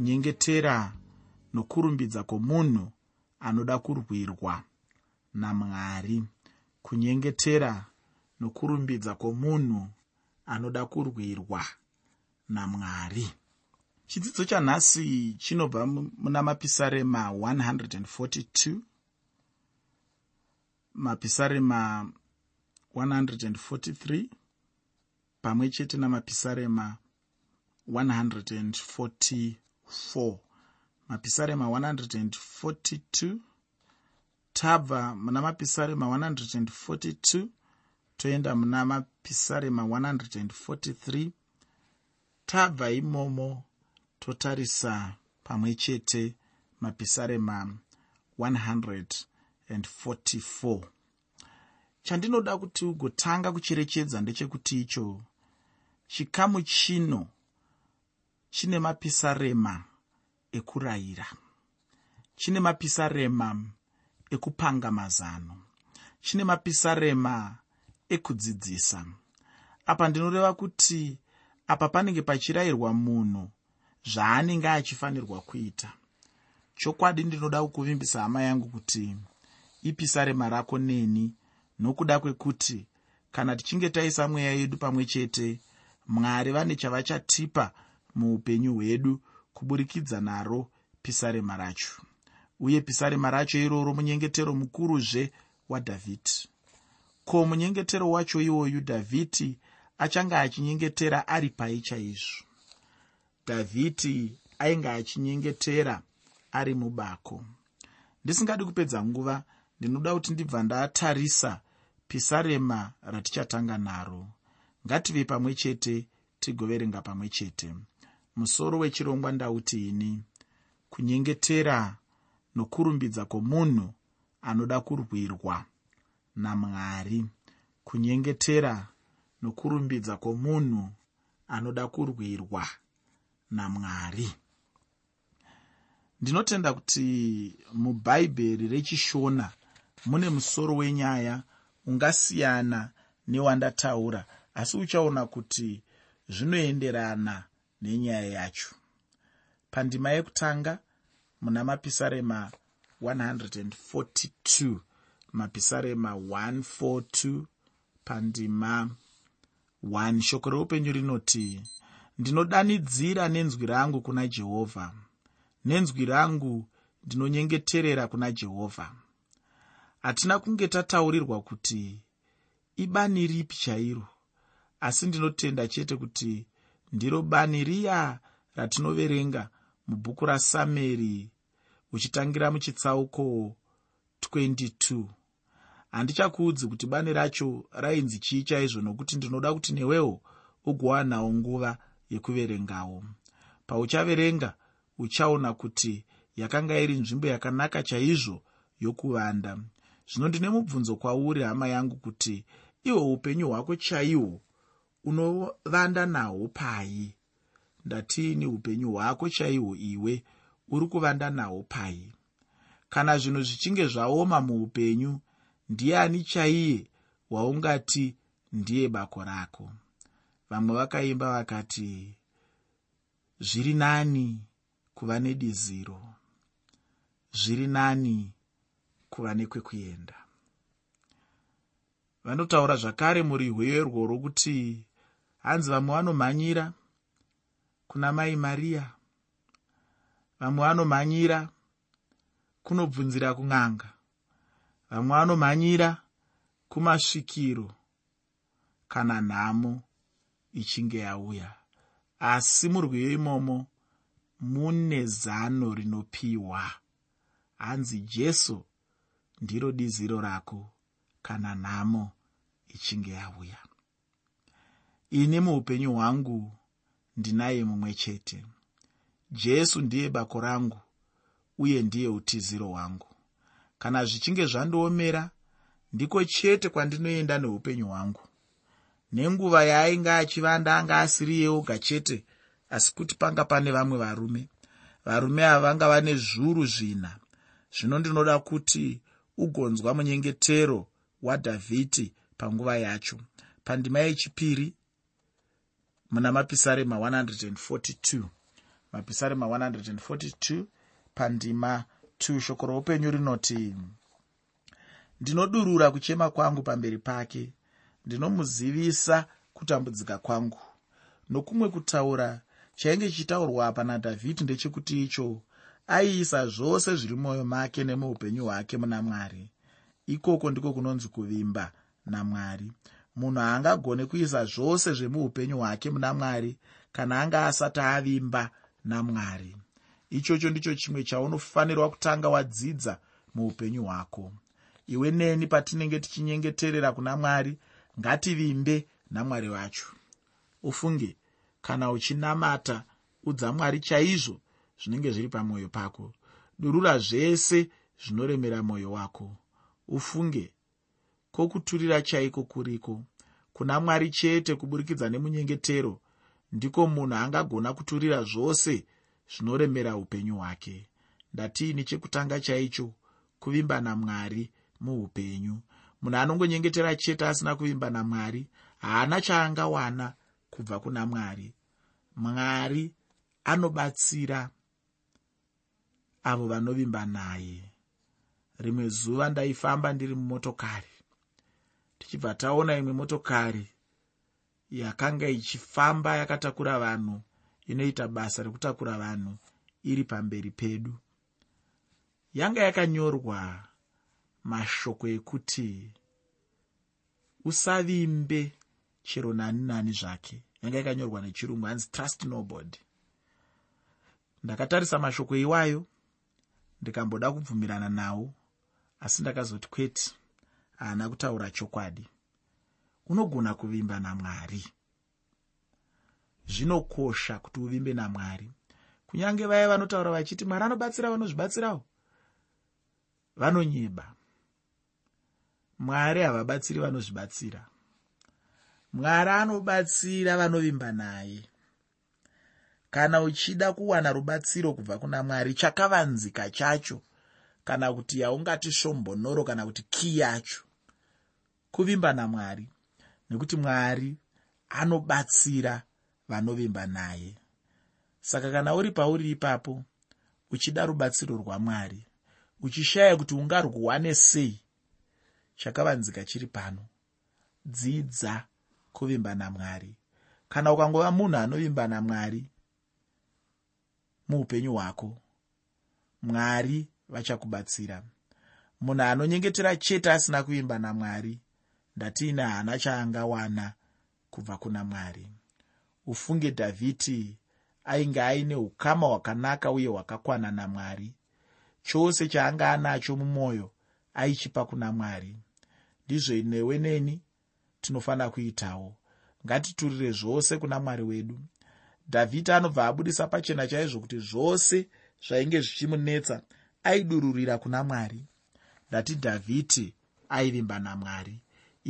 kunyengetera nokurumbidza kwomunhu anoda kurwirwa namwari. Kunyengetera nokurumbidza kwomunhu anoda kurwirwa namwari. Chidzidzo chanhasi chinobva muna mapisarema 142 mapisarema 143 pamwe chete namapisarema 144 mapisarema 142 tabva muna mapisarema 142 toenda muna mapisarema 143 tabva imomo totarisa pamwe chete mapisarema 144 chandinoda kuti ugotanga kucherechedza ndechekuti icho chikamu chino chine mapisarema ekurayira. Chine mapisarema ekupanga mazano. Chine mapisarema ekudzidzisa. Apa ndinoreva kuti apa panenge pachirayirwa munhu zvaanenge achifanirwa kuita. Chokwadi ndinoda kukuvimbisa hama yangu kuti ipisarema rako neni nokuda kwekuti kana tichinge taisa mweya yedu pamwe chete mwari vane chavachatipa muupenyu hwedu kuburikidza naro pisarema racho. Uye pisarema racho iroro munyengetero mukuruzve wadhavhidhi ko munyengetero wacho iwoyu dhavhidhi achange achinyengetera ari pai chaizvo? Dhavhidhi ainge achinyengetera ari mubako. Ndisingadi kupedza nguva ndinoda kuti ndibva ndatarisa pisarema ratichatanga naro. Ngative pamwe chete tigoverenga pamwe chete musoro wechirongwa ndauti ini kunyengetera nokurumbidza kwomunhu anoda kurwirwa namwari kunyengetera nokurumbidza kwomunhu anoda kurwirwa namwari ndinotenda kuti mubhaibheri rechishona mune musoro wenyaya ungasiyana newandataura asi uchaona kuti zvinoenderana nenyaya yacho. Pandima yekutanga muna mapisarema 142 mapisarema 142 pandima 1 shoko reupenyu rinoti ndinodanidzira nenzwi rangu kuna jehovha nenzwi rangu ndinonyengeterera kuna jehovha hatina kunge tataurirwa kuti ibani ripi chairo? Asi ndinotenda chete kuti ndiro bani riya ratinoverenga mubhuku rasamueri uchitangira muchitsauko 22 handichakuudzi kuti bani racho rainzi chii chaizvo nokuti ndinoda kuti newewo ugowanawo nguva yekuverengawo. Pauchaverenga uchaona kuti yakanga iri nzvimbo yakanaka chaizvo yokuvanda. Zvino ndine mubvunzo kwauri hama yangu kuti ihwo upenyu hwako chaihwo unovanda nahwo pai? Ndatiini upenyu hwako chaihwo iwe uri kuvanda nahwo pai? Kana zvinhu zvichinge zvaoma muupenyu ndiani chaiye waungati ndiye bako rako? Vamwe vakaimba vakati zviri nani kuva nediziro? Zviri nani kuva nekwekuenda? Vanotaura zvakare muri rwerwo rokuti hanzi vamwe vanomhanyira kuna mai mariya vamwe vanomhanyira kunobvunzira kun'anga. Vamwe vanomhanyira kumasvikiro kana nhamo ichinge yauya. Asi murwiyo imomo mune zano rinopiwa hanzi jesu ndiro diziro rako kana nhamo ichinge yauya ini muupenyu hwangu ndinaye mumwe chete. Jesu ndiye bako rangu uye ndiye utiziro hwangu kana zvichinge zvandiomera ndiko chete kwandinoenda neupenyu hwangu. Nenguva yaainge achivanda anga asiri yeoga chete asi kuti panga pane vamwe varume. Varume ava vanga vane zviuru zvina. Zvino ndinoda kuti ugonzwa munyengetero wadhavhidhi panguva yacho. Pandima yechipiri muna mapisarema 142 mapisarema 142 pandima 2 shoko roupenyu rinoti ndinodurura kuchema kwangu pamberi pake. Ndinomuzivisa kutambudzika kwangu. Nokumwe kutaura chainge chichitaurwa pana dhavhidhi ndechekuti icho aiisa zvose zviri mumwoyo make nemuupenyu hwake muna mwari. Ikoko ndiko kunonzi kuvimba namwari munhu haangagone kuisa zvose zvemuupenyu hwake muna mwari kana anga asati avimba namwari ichocho ndicho chimwe chaunofanirwa kutanga wadzidza muupenyu hwako. Iwe neni patinenge tichinyengeterera kuna mwari ngativimbe namwari vacho ufunge kana uchinamata udza mwari chaizvo zvinenge zviri pamwoyo pako. Durura zvese zvinoremera mwoyo wako. Ufunge kwokuturira chaiko kuriko kuna mwari chete kuburikidza nemunyengetero ndiko munhu angagona kuturira zvose zvinoremera upenyu hwake. Ndatiini chekutanga chaicho kuvimba namwari muupenyu. Munhu anongonyengetera chete asina kuvimba namwari haana chaangawana kubva kuna mwari. Mwari anobatsira avo vanovimba naye. Rimwe zuva ndaifamba ndiri mumotokari tichibva taona imwe motokari yakanga ichifamba yakatakura vanhu inoita basa rekutakura vanhu iri pamberi pedu. Yanga yakanyorwa mashoko ekuti usavimbe chero nani nani zvake. Yanga yakanyorwa nechirungu hanzi trust nobody. Ndakatarisa mashoko iwayo ndikamboda kubvumirana nawo asi ndakazoti kwete haana kutaura chokwadi. Unogona kuvimba namwari. Zvinokosha kuti uvimbe namwari. Kunyange vaya vanotaura vachiti mwari anobatsira vanozvibatsirawo vanonyeba. Mwari havabatsiri vanozvibatsira. Mwari anobatsira vanovimba naye. Kana uchida kuwana rubatsiro kubva kuna mwari chakavanzika chacho. Kana kuti yaungati svombonoro kana kuti kii yacho kuvimba namwari nekuti mwari anobatsira vanovimba naye. Saka kana uri pauri ipapo uchida rubatsiro rwamwari uchishaya kuti ungarwuwane sei chakavanzika chiri pano. Dzidza kuvimba namwari kana ukangova munhu anovimba namwari muupenyu hwako. Mwari vachakubatsira. Munhu anonyengetera chete asina kuimba namwari ndatiine haana chaangawana kubva kuna mwari. Ufunge dhavhidhi ainge aine ukama hwakanaka uye hwakakwana namwari. Chose chaanga anacho mumwoyo aichipa kuna mwari. Ndizvo newe neni tinofanira kuitawo. Ngatiturire zvose kuna mwari wedu. Dhavhidhi anobva abudisa pachena chaizvo kuti zvose zvainge zvichimunetsa aidururira kuna mwari. Ndati dhavhidhi aivimba namwari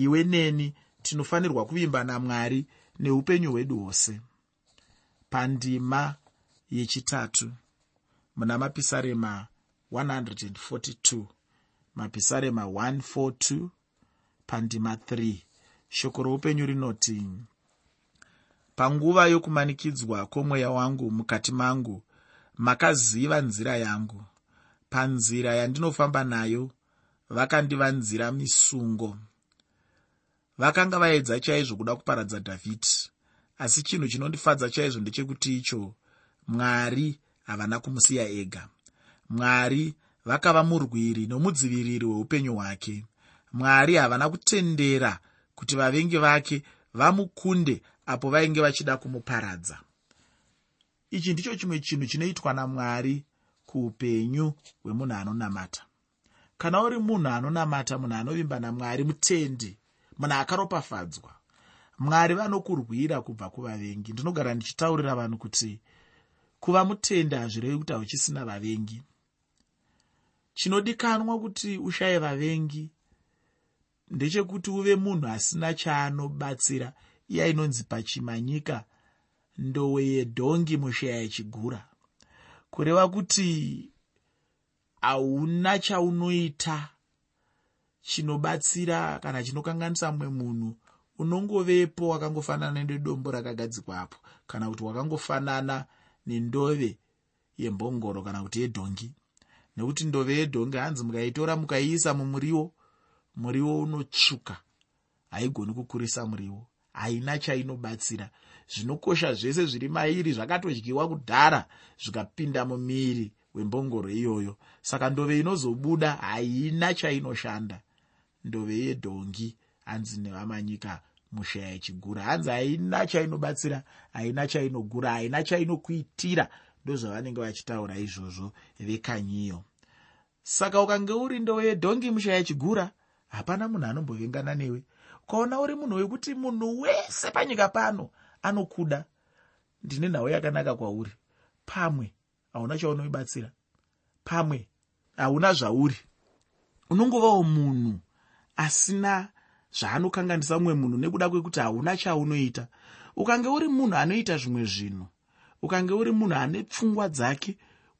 iwe neni tinofanirwa kuvimba namwari neupenyu hwedu hwose. Pandima yechitatu muna mapisarema 142 mapisarema 142 pandima 3 shoko roupenyu rinoti panguva yokumanikidzwa kwomweya wangu mukati mangu makaziva nzira yangu. Panzira yandinofamba nayo vakandivanzira misungo vakanga vaedza chaizvo kuda kuparadza dhavhidhi asi chinhu chinondifadza chaizvo ndechekuti icho mwari havana kumusiya ega. Mwari vakava murwiri nomudziviriri weupenyu hwake. Mwari havana kutendera kuti vavengi vake vamukunde apo vainge vachida kumuparadza. Ichi ndicho chimwe chinhu chinoitwa namwari kuupenyu hwemunhu anonamata. Kana uri munhu anonamata munhu anovimba namwari mutendi munhu akaropafadzwa. Mwari vanokurwira kubva kuvavengi. Ndinogara ndichitaurira vanhu kuti kuva mutendi hazvirevi kuti hauchisina vavengi. Chinodikanwa kuti ushaye vavengi. Ndechekuti uve munhu asina chaanobatsira iya inonzi pachimanyika ndowe yedhongi musheya yechigura. Kureva kuti hauna chaunoita chinobatsira kana chinokanganisa mumwe munhu unongovepo wakangofanana nedombo rakagadzikwapo kana kuti wakangofanana nendove yembongoro kana kuti yedhongi. Nekuti ndove yedhongi hanzi mukaitora mukaiisa mumuriwo muriwo unotsvuka haigoni kukurisa muriwo haina chainobatsira. Zvinokosha zvese zviri mairi zvakatodyiwa kudhara zvikapinda mumiri wembongoro iyoyo. Saka ndove inozobuda haina chainoshanda ndove yedhongi hanzi nevamanyika musha yachigura hanzi haina chainobatsira haina chainogura haina chainokuitira ndozvavanenge vachitaura izvozvo vekanyiyo. Saka ukange uri ndove yedhongi musha yachigura hapana munhu anombovengana newe. Ukaona uri munhu wekuti munhu wese panyika pano anokuda ndine nhau yakanaka kwauri. Pamwe hauna chaunoibatsira. Pamwe hauna zvauri. Unongovawo munhu asina zvaanokanganisa mumwe munhu nekuda kwekuti hauna chaunoita. Ukange uri munhu anoita zvimwe zvinhu ukange uri munhu ane pfungwa dzake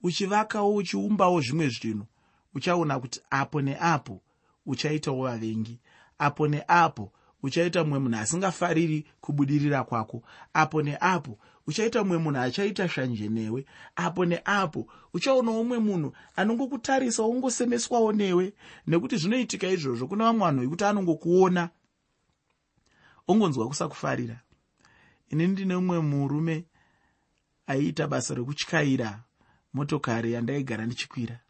uchivakawo uchiumbawo zvimwe zvinhu uchaona kuti apo neapo uchaitawo vavengi. Apo neapo uchaita mumwe munhu asingafariri kubudirira kwako. Apo neapo uchaita mumwe munhu achaita shanje newe apo neapo uchaonawo mumwe munhu anongokutarisa ungosemeswawo newe. Nekuti zvinoitika izvozvo kuna vamwe vanhu vekuti anongokuona ongonzwa kusakufarira. Ini ndine mumwe murume aiita basa rekutyaira motokari yandaigara ndichikwira.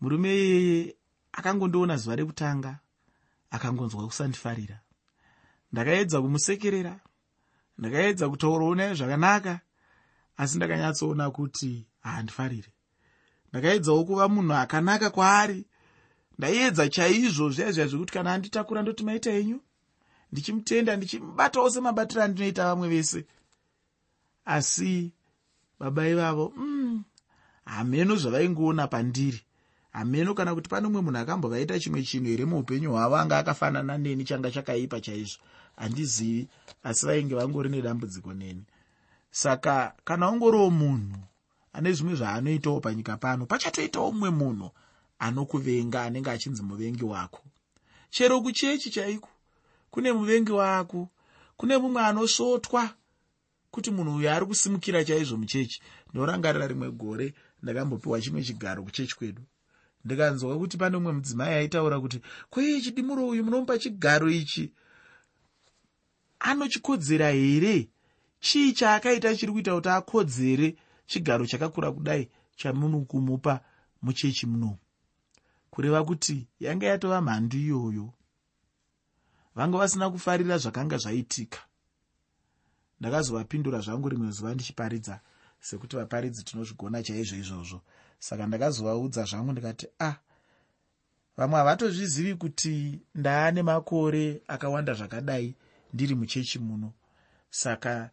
Murume iyeye akangondiona zuva rekutanga akangonzwa kusandifarira. Ndakaedza kumusekerera ndakaedza kutaurawo naye zvakanaka asi ndakanyatsoona kuti haandifarire ndakaedzawo kuva munhu akanaka kwaari ndaiedza chaizvo zviya zviya zvekuti kana anditakura ndoti maita enyu ndichimutenda ndichimubatawo semabatiro andinoita vamwe vese. Asi baba ivavo mm, hameno zvavaingoona pandiri hameno kana kuti pane umwe munhu akambovaita chimwe chinhu here muupenyu hwavo anga akafanana neni changa chakaipa chaizvo? Handizivi asi vainge vangori nedambudziko neni. Saka kana ungoriwo munhu ane zvimwe zvaanoitawo panyika pano pachatoitawo mumwe munhu anokuvenga anenge achinzi muvengi wako. Chero kuchechi chaiko? Kune muvengi wako kune mumwe anosvotwa kuti munhu uyo ari kusimukira chaizvo muchechi. Ndinorangarira rimwe gore ndakambopiwa chimwe chigaro kuchechi kwedu ndikanzwa kuti pane umwe mudzimai aitaura kuti kwei chidimuro uyu munomupa chigaro ichi? Anochikodzera here? Chii chaakaita chiri kuita kuti akodzere chigaro chakakura kudai chamunokumupa muchechi munomu kureva kuti yange yatova mhandu iyoyo. Vanga vasina kufarira zvakanga zvaitika. Ndakazovapindura zvangu rimwe zuva ndichiparidza sekuti vaparidzi tinozvigona chaizvo izvozvo saka ndakazovaudza zvangu ndikati a ah, vamwe havatozvizivi kuti ndaane makore akawanda zvakadai ndiri muchechi muno. Saka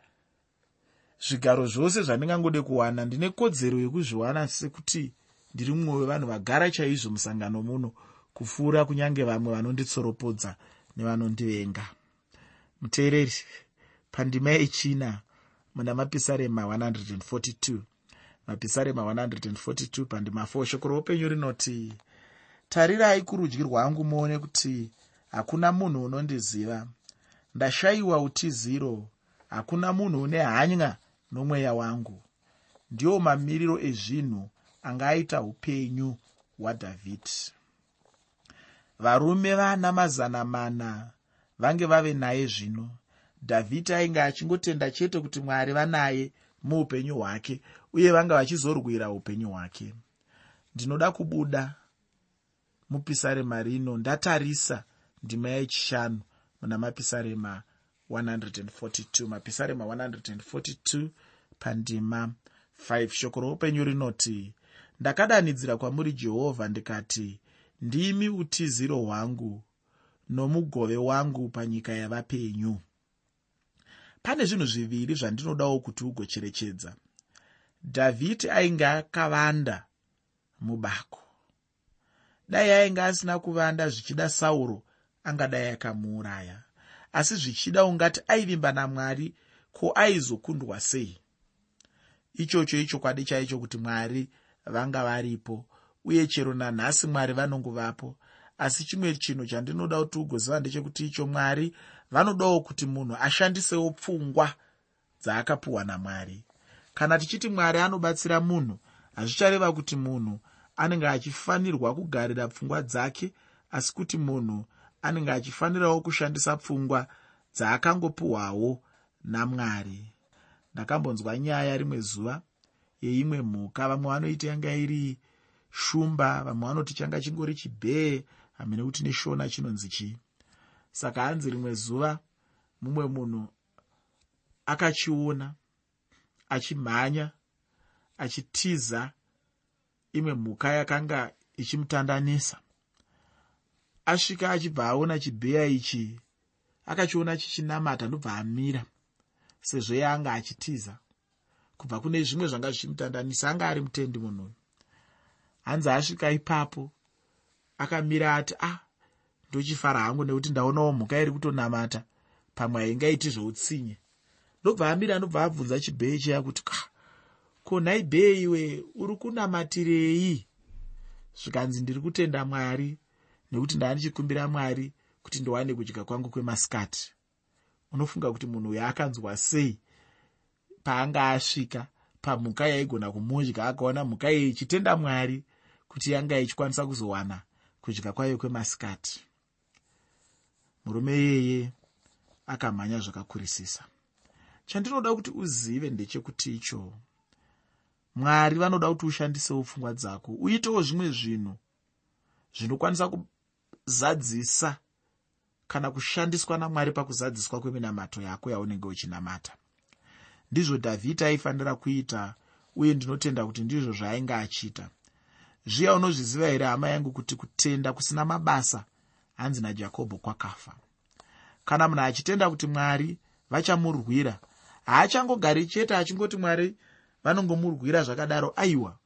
zvigaro zvose zvandingangode kuwana ndine kodzero yekuzviwana sekuti ndiri mumwe wevanhu vagara chaizvo musangano muno kupfuura kunyange vamwe vanonditsoropodza nevanondivenga. Muteereri pandima yechina muna mapisarema 142 mapisarema 142 pandima 4 shoko roupenyu rinoti tarirai kurudyi rwangu muone kuti hakuna munhu unondiziva. Ndashayiwa utiziro hakuna munhu une hanya nomweya wangu. Ndiwo mamiriro ezvinhu angaita upenyu hwadhavhidhi varume vana mazana mana vange vave naye zvino. Dhavhidhi ainge achingotenda chete kuti mwari vanaye muupenyu hwake uye vanga vachizorwira upenyu hwake. Ndinoda kubuda mupisarema rino ndatarisa ndima yechishanu muna mapisarema 142 mapisarema 142 pandima 5 shoko roupenyu rinoti ndakadanidzira kwamuri jehovha ndikati ndimi utiziro hwangu nomugove wangu panyika yavapenyu pane zvinhu zviviri zvandinodawo kuti ugocherechedza. Dhavhidhi ainge akavanda mubako. Dai ainge asina kuvanda zvichida sauro angadai akamuuraya. Asi zvichida ungati aivimba namwari ko aizokundwa sei? Ichocho ichokwadi chaicho kuti mwari vanga varipo uye chero nanhasi mwari vanongovapo. Asi chimwe chinhu chandinoda kuti ugoziva ndechekuti icho mwari vanodawo kuti munhu ashandisewo pfungwa dzaakapiwa namwari. Kana tichiti mwari anobatsira munhu hazvichareva kuti munhu anenge achifanirwa kugarira pfungwa dzake asi kuti munhu anenge achifanirawo kushandisa pfungwa dzaakangopiwawo namwari. Ndakambonzwa nyaya rimwe zuva yeimwe mhuka. Vamwe vanoiti yanga iri shumba vamwe vanoti changa chingori chibhee hame nekuti neshona chinonzi chii saka hanzi rimwe zuva mumwe munhu akachiona achimhanya achitiza imwe mhuka yakanga ichimutandanisa. Asvika achibva aona chibheya ichi akachiona chichinamata ndobva amira sezvo yaanga achitiza. Kubva kune zvimwe zvanga zvichimutandanisa anga ari mutendi munhuyu hanzi asvika ipapo akamira ati ah, ndochifara hangu nekuti ndaonawo mhuka iri kutonamata. Pamwe haingaiti zvoutsinye ndobva amira ndobva abvunza chibhee cheya kuti ka ko nhai bhee iwe? Uri kunamatirei zvikanzi ndiri kutenda mwari nekuti ndaa ndichikumbira mwari kuti ndiwane kudya kwangu kwemasikati. Unofunga kuti munhu uyo akanzwa sei? Paanga asvika pamhuka yaigona kumudya akaona mhuka iyi ichitenda mwari kuti yanga ichikwanisa kuzowana kudya kwayo kwemasikati murume iyeye akamhanya zvakakurisisa. Chandinoda kuti uzive ndechekuti icho. Mwari vanoda kuti ushandisewo pfungwa dzako uitewo zvimwe zvinhu zvinokwanisa kuzadzisa kana kushandiswa namwari pakuzadziswa kweminamato yako yaunenge uchinamata. Ndizvo dhavhidi aifanira kuita uye ndinotenda kuti ndizvo zvaainge achiita. Zviya unozviziva here hama yangu kuti kutenda kusina mabasa hanzi najakobho kwakafa. Kana munhu achitenda kuti mwari vachamurwira haachangogari chete achingoti mwari vanongomurwira zvakadaro aiwa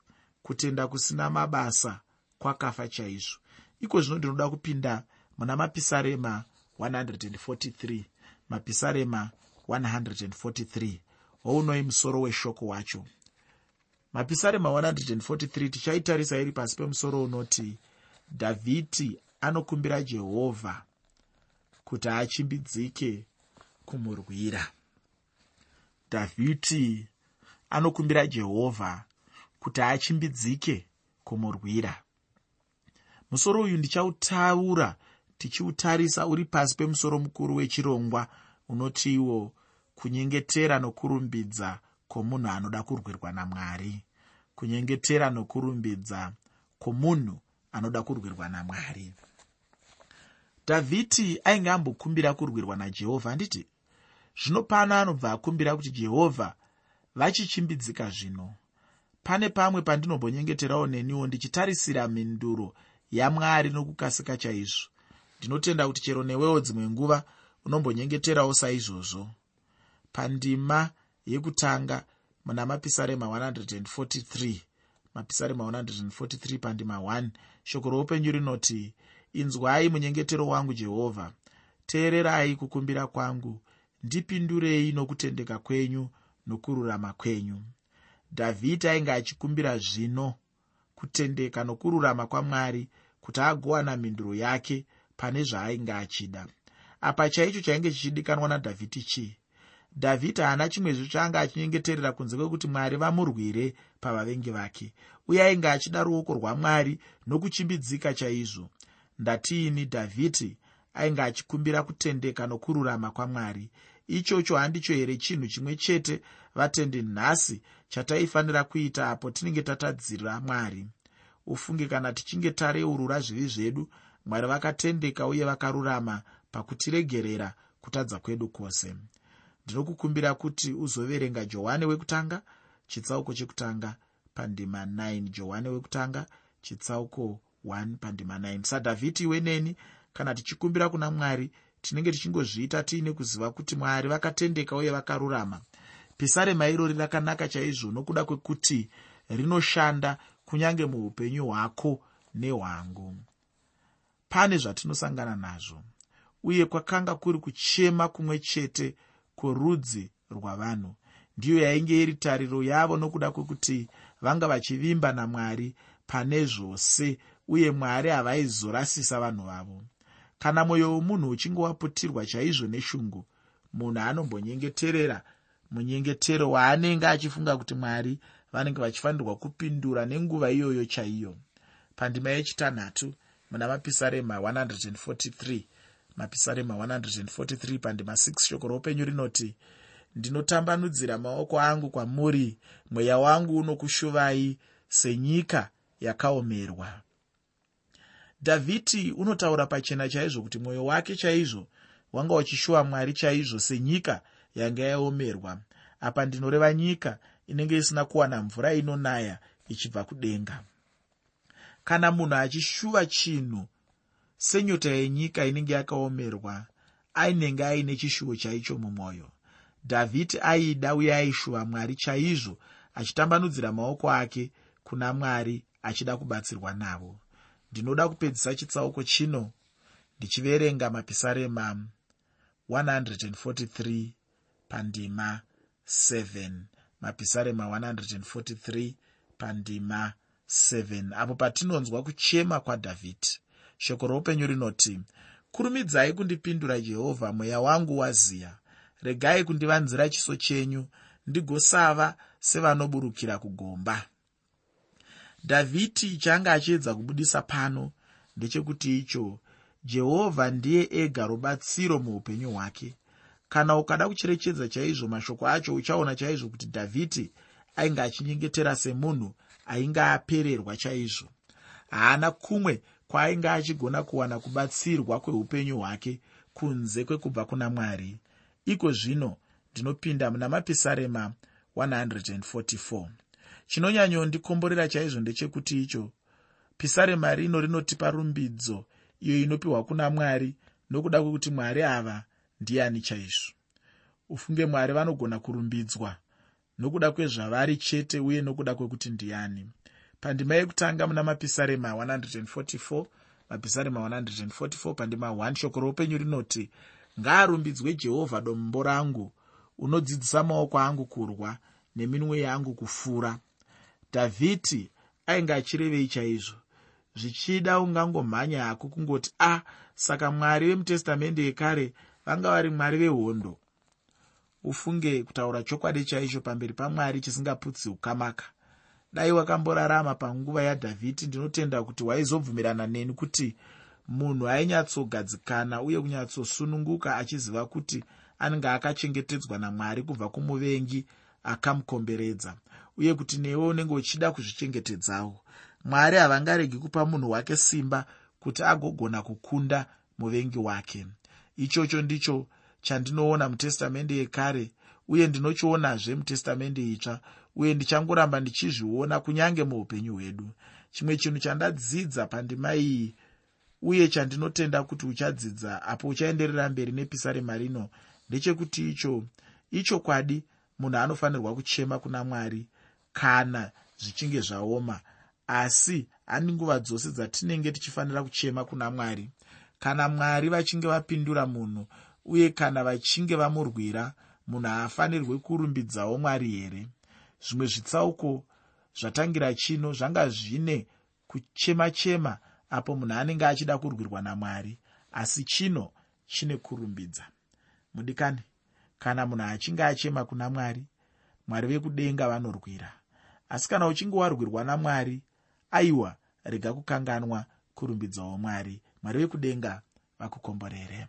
kutenda kusina mabasa kwakafa chaizvo. Iko zvino ndinoda kupinda muna mapisarema 143 mapisarema 143 hounoi musoro weshoko wacho. Mapisarema 143 tichaitarisa iri pasi pemusoro unoti dhavhidi anokumbira jehovha kuti achimbidzike kumurwira. Dhavhidi anokumbira jehovha kuti achimbidzike kumurwira. Musoro uyu ndichautaura tichiutarisa uri pasi pemusoro mukuru wechirongwa unotiwo kunyengetera nokurumbidza kwomunhu anoda kurwirwa namwari. Kunyengetera nokurumbidza kwomunhu anoda kurwirwa namwari dhavhidi ainge ambokumbira kurwirwa najehovha handiti zvino pano anobva akumbira kuti jehovha vachichimbidzika zvino. Pane pamwe pandinombonyengeterawo neniwo ndichitarisira mhinduro yamwari nokukasika chaizvo. Ndinotenda kuti chero newewo dzimwe nguva unombonyengeterawo saizvozvo. Pandima yekutanga muna mapisarema 143 mapisarema 143 pandima 1 shoko roupenyu rinoti inzwai munyengetero wangu jehovha teererai kukumbira kwangu. Ndipindurei nokutendeka kwenyu nokururama kwenyu. Dhavhidi ainge achikumbira zvino kutendeka nokururama kwamwari kuti agowana mhinduro yake pane zvaainge achida. Apa chaicho chainge chichidikanwa nadhavhidi chii? Dhavhidi haana chimwezvo chaanga achinyengeterera kunze kwekuti mwari vamurwire pavavengi vake. Uye ainge achida ruoko rwamwari nokuchimbidzika chaizvo ndatiini dhavhidi ainge achikumbira kutendeka nokururama kwamwari. Ichocho handicho here chinhu chimwe chete vatendi nhasi chataifanira kuita apo tinenge tatadzira mwari? Ufunge kana tichinge tareurura zvivi zvedu mwari vakatendeka uye vakarurama pakutiregerera kutadza kwedu kwose. Ndinokukumbira kuti uzoverenga johani wekutanga chitsauko chekutanga pandima 9 johani wekutanga chitsauko 1 pandima 9 sadhavhidi iwe neni kana tichikumbira kuna mwari tinenge tichingozviita tiine kuziva kuti mwari vakatendeka uye vakarurama. Pisarema irori rakanaka chaizvo nokuda kwekuti rinoshanda kunyange muupenyu hwako nehwangu. Pane zvatinosangana nazvo uye kwakanga kuri kuchema kumwe chete kworudzi rwavanhu. Ndiyo yainge iri tariro yavo nokuda kwekuti vanga vachivimba namwari pane zvose uye mwari havaizorasisa vanhu vavo. Kana mwoyo womunhu uchinge waputirwa chaizvo neshungu munhu anombonyengeterera munyengetero waanenge achifunga kuti mwari vanenge vachifanirwa kupindura nenguva iyoyo chaiyo. Pandima yechitanhatu muna mapisarema 143 mapisarema 143 pandima 6 shoko roupenyu rinoti ndinotambanudzira maoko angu kwamuri mweya wangu unokushuvai senyika yakaomerwa dhavhidi unotaura pachena chaizvo kuti mwoyo wake chaizvo wanga uchishuva mwari chaizvo senyika yanga yaomerwa. Apa ndinoreva nyika inenge isina kuwana mvura inonaya ichibva kudenga. Kana munhu achishuva chinhu senyota yenyika inenge yakaomerwa ainenge aine chishuvo chaicho mumwoyo. Dhavhidi aida uye aishuva mwari chaizvo achitambanudzira maoko ake kuna mwari achida kubatsirwa navo ndinoda kupedzisa chitsauko chino ndichiverenga mapisarema 143 pandima 7 mapisarema 143 pandima 7 apo patinonzwa kuchema kwadhavhidhi shoko roupenyu rinoti kurumidzai kundipindura jehovha mweya wangu waziya. Regai kundivanzira chiso chenyu ndigosava sevanoburukira kugomba dhavhidi chaanga achiedza kubudisa pano ndechekuti icho jehovha ndiye ega rubatsiro muupenyu hwake. Kana ukada kucherechedza chaizvo mashoko acho uchaona chaizvo kuti dhavhidi ainge achinyengetera semunhu ainge apererwa chaizvo. Haana kumwe kwaainge achigona kuwana kubatsirwa kweupenyu hwake kunze kwekubva kuna mwari. Iko zvino ndinopinda muna mapisarema 144 chinonyanyondikomborera chaizvo ndechekuti icho. Pisarema rino rinotipa rumbidzo iyo inopiwa kuna mwari nokuda kwekuti mwari ava ndiani chaizvo. Ufunge mwari vanogona kurumbidzwa nokuda kwezvavari chete uye nokuda kwekuti ndiani. Pandima yekutanga muna mapisarema 144 mapisarema 144 pandima 1 shoko roupenyu rinoti ngaarumbidzwe jehovha dombo rangu unodzidzisa maoko angu kurwa neminwe yangu kufura dhavhidi ainge achirevei chaizvo. Zvichida ungangomhanya hako kungoti a ah, saka mwari vemutestamende yekare vanga vari mwari vehondo. Ufunge kutaura chokwadi chaicho pamberi pamwari chisingaputsi ukamaka. Dai wakamborarama panguva yadhavhidi ndinotenda kuti waizobvumirana neni kuti munhu ainyatsogadzikana uye kunyatsosununguka achiziva kuti anenge akachengetedzwa namwari kubva kumuvengi akamukomberedza uye kuti newe unenge uchida kuzvichengetedzawo. Mwari havangaregi kupa munhu wake simba kuti agogona kukunda muvengi wake. Ichocho ndicho chandinoona mutestamende yekare uye ndinochionazve mutestamende itsva uye ndichangoramba ndichizviona kunyange muupenyu hwedu. Chimwe chinhu chandadzidza pandima iyi uye chandinotenda kuti uchadzidza apo uchaenderera mberi nepisarema rino ndechekuti icho ichokwadi munhu anofanirwa kuchema kuna mwari kana zvichinge zvaoma. Asi handi nguva dzose dzatinenge tichifanira kuchema kuna mwari. Kana mwari vachinge vapindura munhu uye kana vachinge vamurwira munhu haafanirwi kurumbidzawo mwari here? Zvimwe zvitsauko zvatangira chino zvanga zvine kuchema chema apo munhu anenge achida kurwirwa namwari asi chino chine kurumbidza. Mudikani kana munhu achinge achema kuna mwari mwari vekudenga vanorwira asi kana uchinge warwirwa namwari aiwa rega kukanganwa kurumbidzawo mwari. Mwari vekudenga vakukomborere